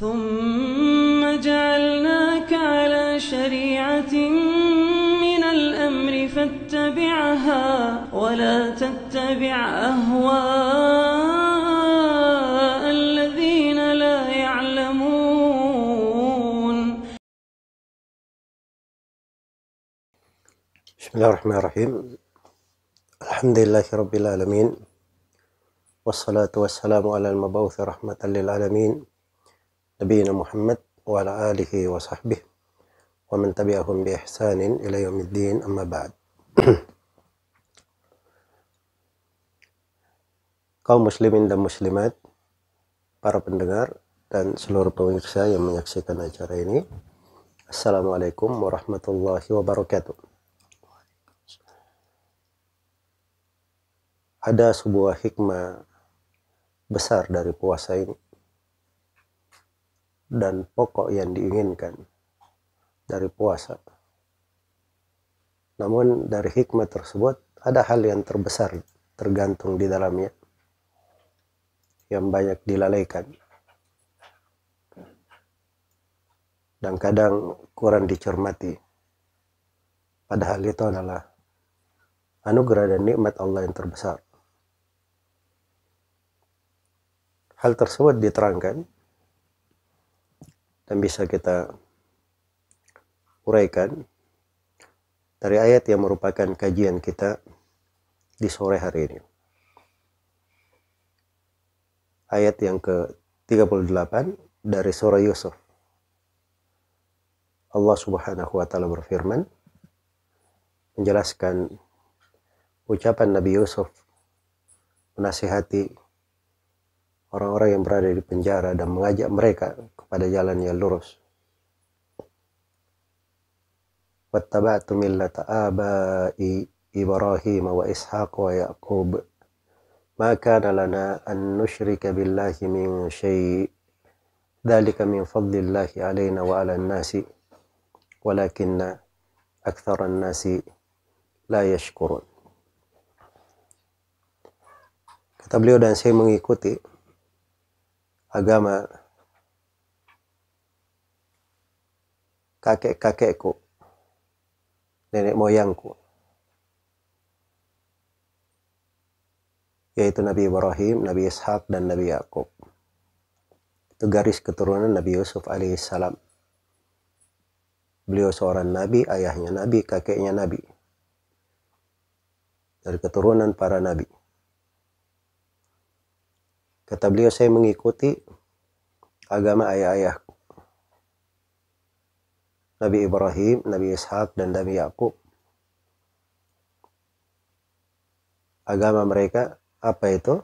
ثم جعلناك على شريعة من الأمر فاتبعها ولا تتبع أهواء الذين لا يعلمون. بسم الله الرحمن الرحيم. الحمد لله رب العالمين والصلاة والسلام على المبعوث رحمة للعالمين. نبينا محمد وعلى آله وصحبه ومن تبعهم بإحسان إلى يوم الدين أما بعد kaum muslimin dan muslimat para pendengar dan seluruh pemirsa yang menyaksikan acara ini Assalamualaikum warahmatullahi wabarakatuh ada sebuah hikmah besar dari puasa ini dan pokok yang diinginkan dari puasa. Namun dari hikmah tersebut ada hal yang terbesar tergantung di dalamnya yang banyak dilalaikan dan kadang kurang dicermati. Padahal itu adalah anugerah dan nikmat Allah yang terbesar. Hal tersebut diterangkan dan bisa kita uraikan dari ayat yang merupakan kajian kita di sore hari ini. Ayat yang ke-38 dari surah Yusuf. Allah Subhanahu wa taala berfirman menjelaskan ucapan Nabi Yusuf menasihati orang-orang yang berada di penjara dan mengajak mereka kepada jalan yang lurus. Wattaba'tu millata abai Ibrahim wa Ishaq wa Yaqub. Ma kana lana an nusyrika billahi min syai' ذلك من فضل الله علينا وعلى الناس ولكن أكثر الناس لا يشكرون kata beliau dan saya mengikuti agama kakek-kakekku, nenek moyangku, yaitu Nabi Ibrahim, Nabi Ishak, dan Nabi Yakub. Itu garis keturunan Nabi Yusuf alaihissalam. Beliau seorang nabi, ayahnya nabi, kakeknya nabi. Dari keturunan para nabi. Kata beliau, saya mengikuti agama ayah-ayahku. Nabi Ibrahim, Nabi Ishak, dan Nabi Yakub. Agama mereka apa itu?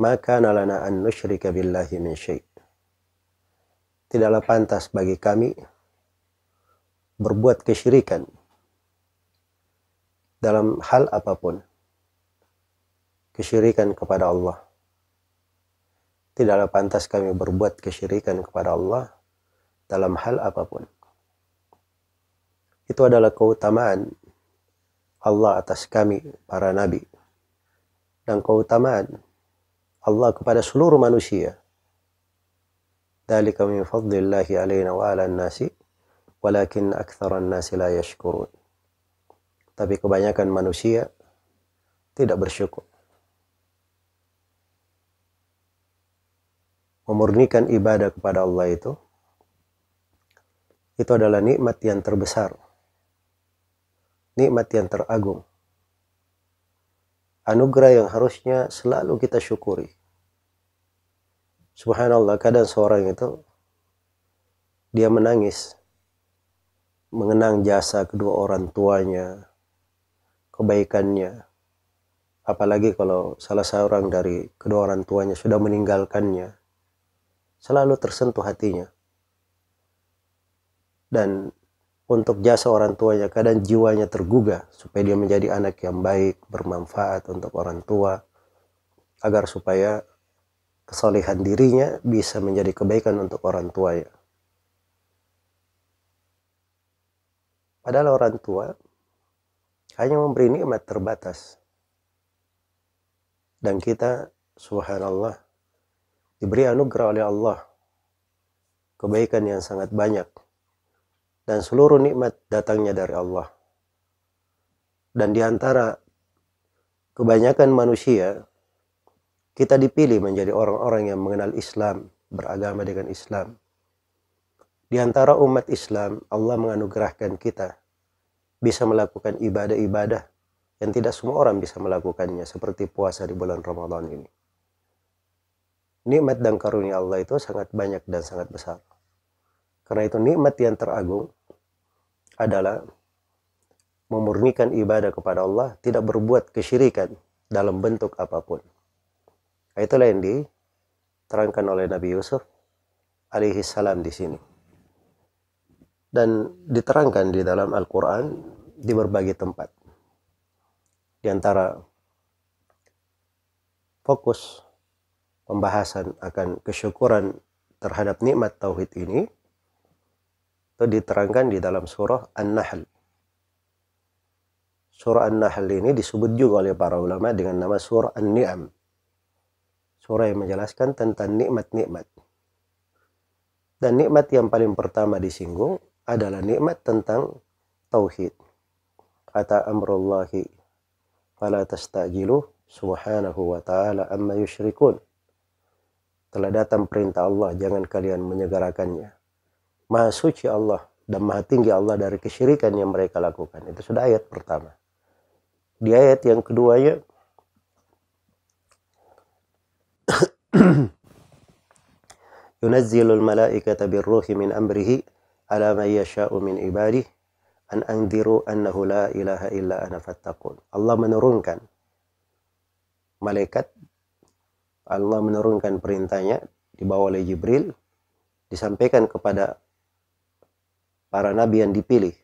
Maka nalana an nusyrika billahi min syai. Tidaklah pantas bagi kami berbuat kesyirikan dalam hal apa pun. Kesyirikan kepada Allah tidaklah pantas kami berbuat kesyirikan kepada Allah dalam hal apa pun. Itu adalah keutamaan Allah atas kami, para nabi. Dan keutamaan Allah kepada seluruh manusia. Dalika min fadlillahi wa ala nasi, walakin aktharan nasi la yashkurun. Tapi kebanyakan manusia tidak bersyukur. memurnikan ibadah kepada Allah itu itu adalah nikmat yang terbesar. Nikmat yang teragung. Anugerah yang harusnya selalu kita syukuri. Subhanallah kadang seorang itu dia menangis. Mengenang jasa kedua orang tuanya kebaikannya. Apalagi kalau salah seorang dari kedua orang tuanya sudah meninggalkannya. Selalu tersentuh hatinya. Dan untuk jasa orang tuanya, kadang jiwanya tergugah supaya dia menjadi anak yang baik, bermanfaat untuk orang tua, agar supaya kesolehan dirinya bisa menjadi kebaikan untuk orang tuanya. Padahal orang tua hanya memberi nikmat terbatas. Dan kita, subhanallah, diberi anugerah oleh Allah kebaikan yang sangat banyak dan seluruh nikmat datangnya dari Allah. Dan di antara kebanyakan manusia kita dipilih menjadi orang-orang yang mengenal Islam, beragama dengan Islam. Di antara umat Islam, Allah menganugerahkan kita bisa melakukan ibadah-ibadah yang tidak semua orang bisa melakukannya seperti puasa di bulan Ramadan ini. Nikmat dan karunia Allah itu sangat banyak dan sangat besar. Karena itu nikmat yang teragung adalah memurnikan ibadah kepada Allah, tidak berbuat kesyirikan dalam bentuk apa pun. Itulah yang diterangkan oleh Nabi Yusuf alaihi salam di sini. Dan diterangkan di dalam Al-Quran di berbagai tempat. Di antara fokus pembahasan akan kesyukuran terhadap nikmat tauhid ini itu diterangkan di dalam surah An-Nahl. Surah An-Nahl ini disebut juga oleh para ulama dengan nama surah An-Ni'am. Surah yang menjelaskan tentang nikmat-nikmat. Dan nikmat yang paling pertama disinggung adalah nikmat tentang tauhid. Kata amrullahi fala tastajilu subhanahu wa ta'ala amma yusyrikun. Telah datang perintah Allah, jangan kalian menyegarakannya Maha suci Allah dan maha tinggi Allah dari kesyirikan yang mereka lakukan. Itu sudah ayat pertama. Di ayat yang keduanya yunazzilul malaikata birruhi min amrihi ala man yasha'u min ibadih an anziru annahu la ilaha illa ana. Allah menurunkan malaikat Allah menurunkan perintahnya dibawa oleh Jibril disampaikan kepada para nabi yang dipilih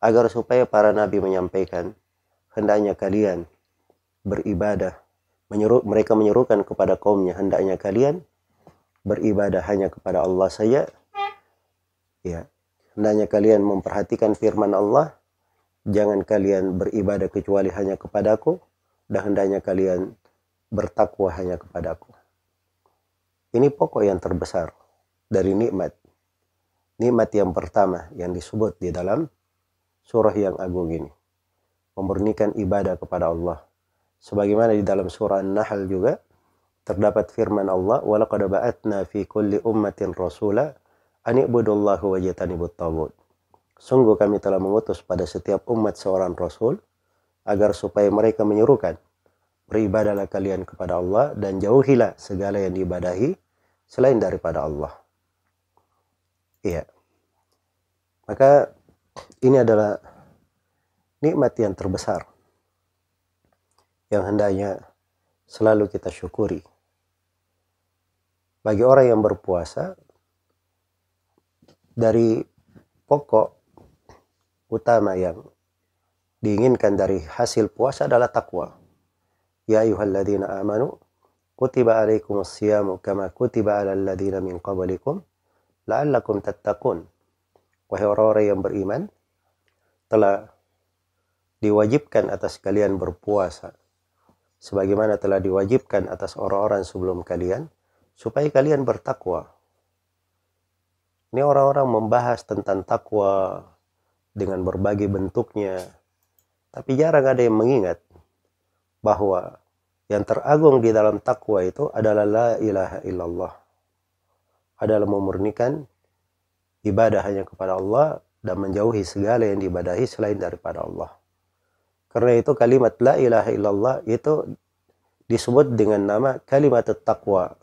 agar supaya para nabi menyampaikan hendaknya kalian beribadah menyuruh mereka menyuruhkan kepada kaumnya hendaknya kalian beribadah hanya kepada Allah saja. Ya hendaknya kalian memperhatikan firman Allah jangan kalian beribadah kecuali hanya kepadaku dan hendaknya kalian bertakwa hanya kepadaku. Ini pokok yang terbesar dari nikmat nikmat yang pertama yang disebut di dalam surah yang agung ini. Memurnikan ibadah kepada Allah. Sebagaimana di dalam surah An-Nahl juga terdapat firman Allah, "Walaqad ba'atna fi kulli ummatin rasula an i'budullaha wa jatanibut tagut." Sungguh kami telah mengutus pada setiap umat seorang rasul agar supaya mereka menyuruhkan beribadahlah kalian kepada Allah dan jauhilah segala yang diibadahi selain daripada Allah. Iya. Maka ini adalah nikmat yang terbesar yang hendaknya selalu kita syukuri. Bagi orang yang berpuasa, dari pokok utama yang diinginkan dari hasil puasa adalah takwa. Ya ayuhalladzina amanu kutiba alaikumus siyamu kama kutiba alal ladzina min qablikum la'allakum tattaqun. Wahai orang-orang yang beriman, telah diwajibkan atas kalian berpuasa sebagaimana telah diwajibkan atas orang-orang sebelum kalian supaya kalian bertakwa. Ini orang-orang membahas tentang takwa dengan berbagai bentuknya, tapi jarang ada yang mengingat bahwa yang teragung di dalam takwa itu adalah la ilaha illallah adalah memurnikan ibadah hanya kepada Allah dan menjauhi segala yang diibadahi selain daripada Allah. Karena itu kalimat la ilaha illallah itu disebut dengan nama kalimat taqwa.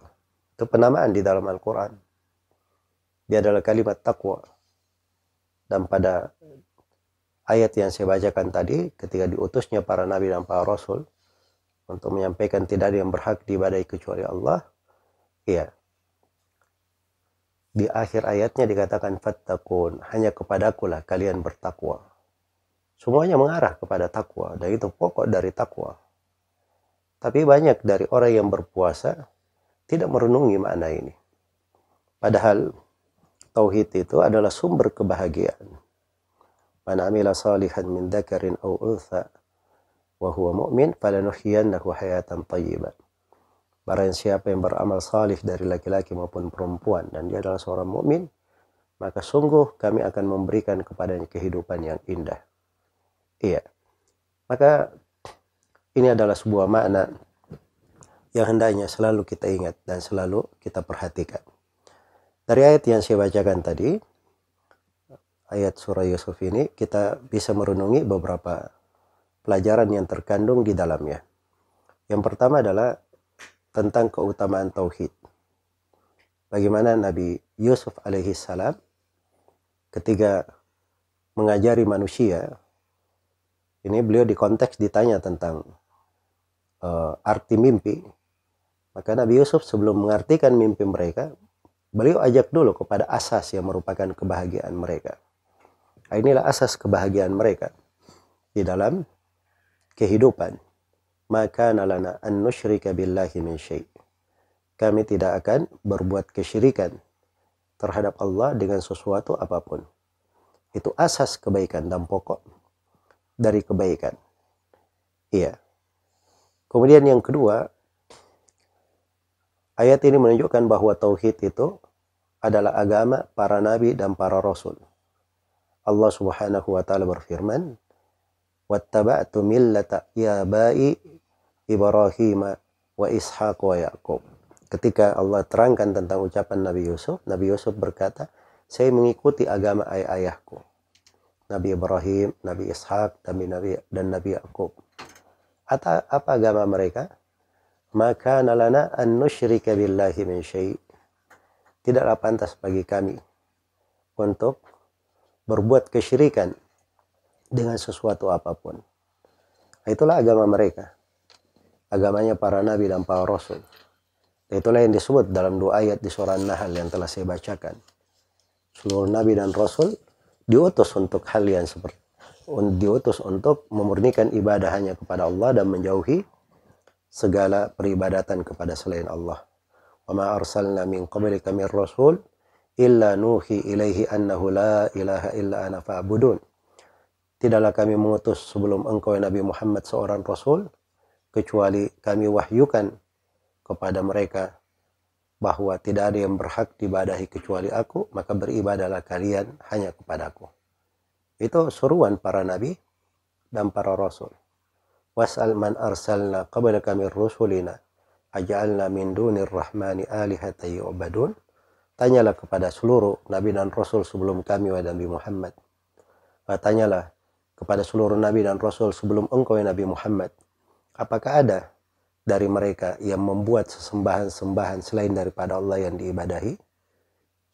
Itu penamaan di dalam Al-Quran. Dia adalah kalimat takwa. Dan pada ayat yang saya bacakan tadi, ketika diutusnya para nabi dan para rasul untuk menyampaikan tidak ada yang berhak diibadahi kecuali Allah, iya, di akhir ayatnya dikatakan fattakun. Hanya kepadakulah kalian bertakwa. Semuanya mengarah kepada takwa dan itu pokok dari takwa. Tapi banyak dari orang yang berpuasa tidak merenungi makna ini. Padahal tauhid itu adalah sumber kebahagiaan. Man amila salihan min dzakarin aw untha wa huwa mu'min falanuhyiyannahu hayatan thayyibah Barang siapa yang beramal salih dari laki-laki maupun perempuan dan dia adalah seorang mukmin, maka sungguh kami akan memberikan kepadanya kehidupan yang indah. Iya. Maka ini adalah sebuah makna yang hendaknya selalu kita ingat dan selalu kita perhatikan. Dari ayat yang saya bacakan tadi, ayat surah Yusuf ini, kita bisa merenungi beberapa pelajaran yang terkandung di dalamnya. Yang pertama adalah tentang keutamaan tauhid. Bagaimana Nabi Yusuf alaihi salam ketika mengajari manusia, ini beliau di konteks ditanya tentang uh, arti mimpi. Maka Nabi Yusuf sebelum mengartikan mimpi mereka, beliau ajak dulu kepada asas yang merupakan kebahagiaan mereka. Nah, inilah asas kebahagiaan mereka di dalam kehidupan. Maka nalana an nusyrika billahi min syai' kami tidak akan berbuat kesyirikan terhadap Allah dengan sesuatu apa pun. Itu asas kebaikan dan pokok dari kebaikan. Iya. Kemudian yang kedua, ayat ini menunjukkan bahwa tauhid itu adalah agama para nabi dan para rasul. Allah Subhanahu wa taala berfirman, "Wattaba'tu millata yabai Ibrahim wa Ishaq wa Yaqub." ketika Allah terangkan tentang ucapan Nabi Yusuf, Nabi Yusuf berkata, saya mengikuti agama ayah-ayahku. Nabi Ibrahim, Nabi Ishak, Nabi Nabi dan Nabi Yakub. Apa, apa agama mereka? Maka nalana an nusyrika billahi min syai. Tidaklah pantas bagi kami untuk berbuat kesyirikan dengan sesuatu apa pun. Itulah agama mereka. Agamanya para nabi dan para rasul. Itulah yang disebut dalam dua ayat di surah An-Nahl yang telah saya bacakan. Seluruh nabi dan rasul diutus untuk hal yang seperti diutus untuk memurnikan ibadah hanya kepada Allah dan menjauhi segala peribadatan kepada selain Allah. Wa ma arsalna min qablika min rasul illa nuhi ilaihi annahu la ilaha illa ana fa'budun. Tidaklah kami mengutus sebelum engkau Nabi Muhammad seorang rasul kecuali kami wahyukan kepada mereka bahwa tidak ada yang berhak dibadahi kecuali aku, maka beribadalah kalian hanya kepadaku. Itu suruhan para nabi dan para rasul. Was'al man arsalna qabla kami rusulina aja'alna min dunir rahmani alihata yu'badun. Tanyalah kepada seluruh nabi dan rasul sebelum kami wa Nabi Muhammad. Tanyalah kepada seluruh nabi dan rasul sebelum engkau ya Nabi Muhammad. Apakah ada dari mereka yang membuat sesembahan-sembahan selain daripada Allah yang diibadahi,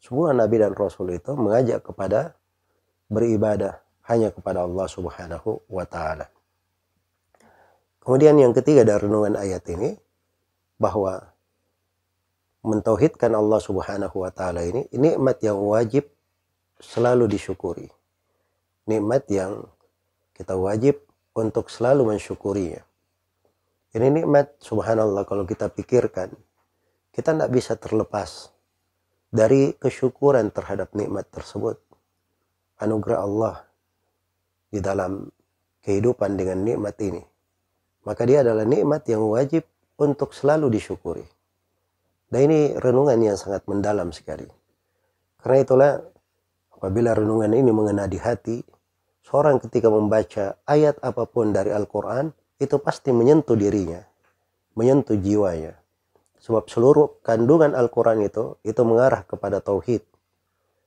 semua nabi dan rasul itu mengajak kepada beribadah hanya kepada Allah Subhanahu wa taala. Kemudian yang ketiga dari renungan ayat ini bahwa mentauhidkan Allah Subhanahu wa taala ini nikmat yang wajib selalu disyukuri. Nikmat yang kita wajib untuk selalu mensyukurinya. Ini nikmat subhanallah kalau kita pikirkan. Kita tidak bisa terlepas dari kesyukuran terhadap nikmat tersebut. Anugerah Allah di dalam kehidupan dengan nikmat ini. Maka dia adalah nikmat yang wajib untuk selalu disyukuri. Dan ini renungan yang sangat mendalam sekali. Karena itulah apabila renungan ini mengena di hati, seorang ketika membaca ayat apa pun dari Al-Quran, itu pasti menyentuh dirinya, menyentuh jiwanya. Sebab seluruh kandungan Al-Quran itu, itu mengarah kepada tauhid.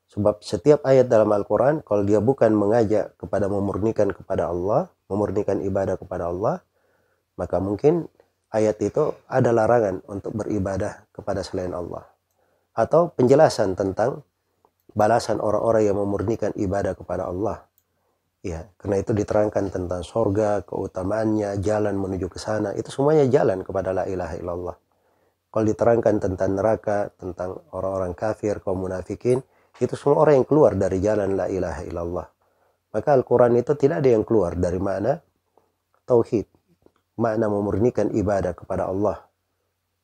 Sebab setiap ayat dalam Al-Quran, kalau dia bukan mengajak kepada memurnikan kepada Allah, memurnikan ibadah kepada Allah, maka mungkin ayat itu ada larangan untuk beribadah kepada selain Allah. Atau penjelasan tentang balasan orang-orang yang memurnikan ibadah kepada Allah. Ya, karena itu diterangkan tentang sorga, keutamaannya, jalan menuju ke sana. Itu semuanya jalan kepada la ilaha illallah. Kalau diterangkan tentang neraka, tentang orang-orang kafir, kaum munafikin, itu semua orang yang keluar dari jalan la ilaha illallah. Maka Al-Quran itu tidak ada yang keluar dari mana tauhid, makna memurnikan ibadah kepada Allah.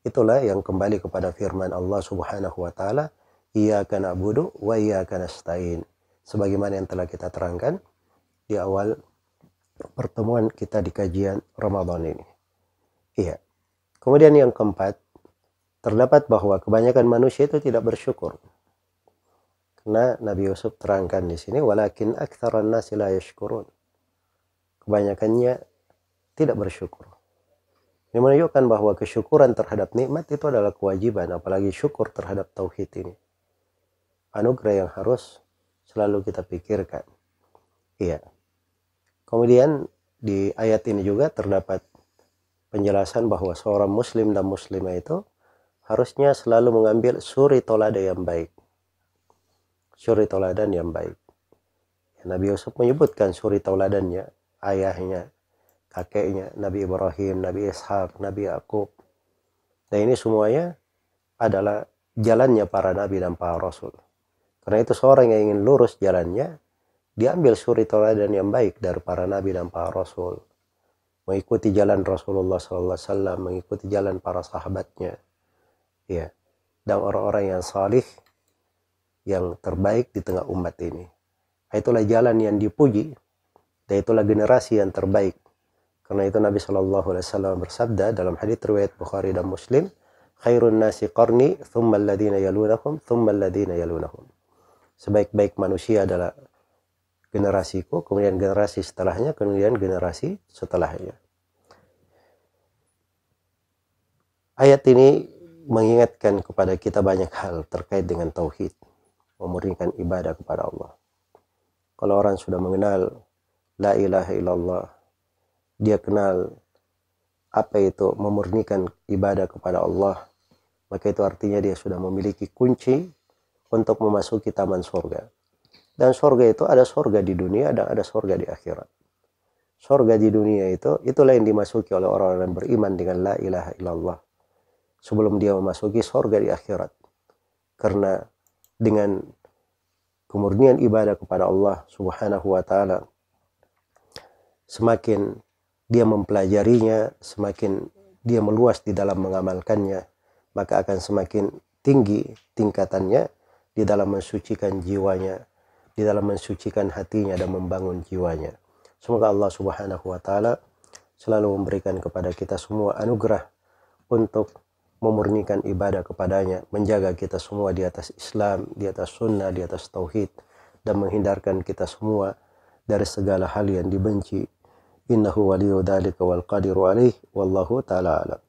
Itulah yang kembali kepada firman Allah Subhanahu wa taala, "Iyyaka na'budu wa iyyaka nasta'in." Sebagaimana yang telah kita terangkan, di awal pertemuan kita di kajian Ramadan ini. Iya. Kemudian yang keempat, terdapat bahwa kebanyakan manusia itu tidak bersyukur. Karena Nabi Yusuf terangkan di sini, walakin aktsaran nasi la yashkurun. Kebanyakannya tidak bersyukur. Ini menunjukkan bahwa kesyukuran terhadap nikmat itu adalah kewajiban, apalagi syukur terhadap tauhid ini. Anugerah yang harus selalu kita pikirkan. Iya. Kemudian di ayat ini juga terdapat penjelasan bahwa seorang muslim dan muslimah itu harusnya selalu mengambil suri tolada yang baik suri tauladan yang baik. Nabi Yusuf menyebutkan suri tauladannya, ayahnya, kakeknya, Nabi Ibrahim, Nabi Ishak, Nabi Yakub. Dan ini semuanya adalah jalannya para nabi dan para rasul. Karena itu seorang yang ingin lurus jalannya, diambil suri tauladan yang baik dari para nabi dan para rasul. Mengikuti jalan Rasulullah SAW, mengikuti jalan para sahabatnya. Ya. Dan orang-orang yang salih yang terbaik di tengah umat ini. Itulah jalan yang dipuji dan itulah generasi yang terbaik. Karena itu Nabi Shallallahu Alaihi Wasallam bersabda dalam hadits riwayat Bukhari dan Muslim, khairun nasi qarni, thumma alladhina yalunahum, thumma alladhina yalunahum. Sebaik-baik manusia adalah generasiku, kemudian generasi setelahnya, kemudian generasi setelahnya. Ayat ini mengingatkan kepada kita banyak hal terkait dengan tauhid memurnikan ibadah kepada Allah. Kalau orang sudah mengenal la ilaha illallah, dia kenal apa itu memurnikan ibadah kepada Allah, maka itu artinya dia sudah memiliki kunci untuk memasuki taman surga. Dan surga itu ada surga di dunia dan ada surga di akhirat. Surga di dunia itu, itulah yang dimasuki oleh orang-orang yang beriman dengan la ilaha illallah. Sebelum dia memasuki surga di akhirat. Karena dengan kemurnian ibadah kepada Allah Subhanahu wa taala semakin dia mempelajarinya semakin dia meluas di dalam mengamalkannya maka akan semakin tinggi tingkatannya di dalam mensucikan jiwanya di dalam mensucikan hatinya dan membangun jiwanya semoga Allah Subhanahu wa taala selalu memberikan kepada kita semua anugerah untuk memurnikan ibadah kepadanya, menjaga kita semua di atas Islam, di atas sunnah, di atas tauhid, dan menghindarkan kita semua dari segala hal yang dibenci. Innahu dhalika wal qadiru wallahu ta'ala alam.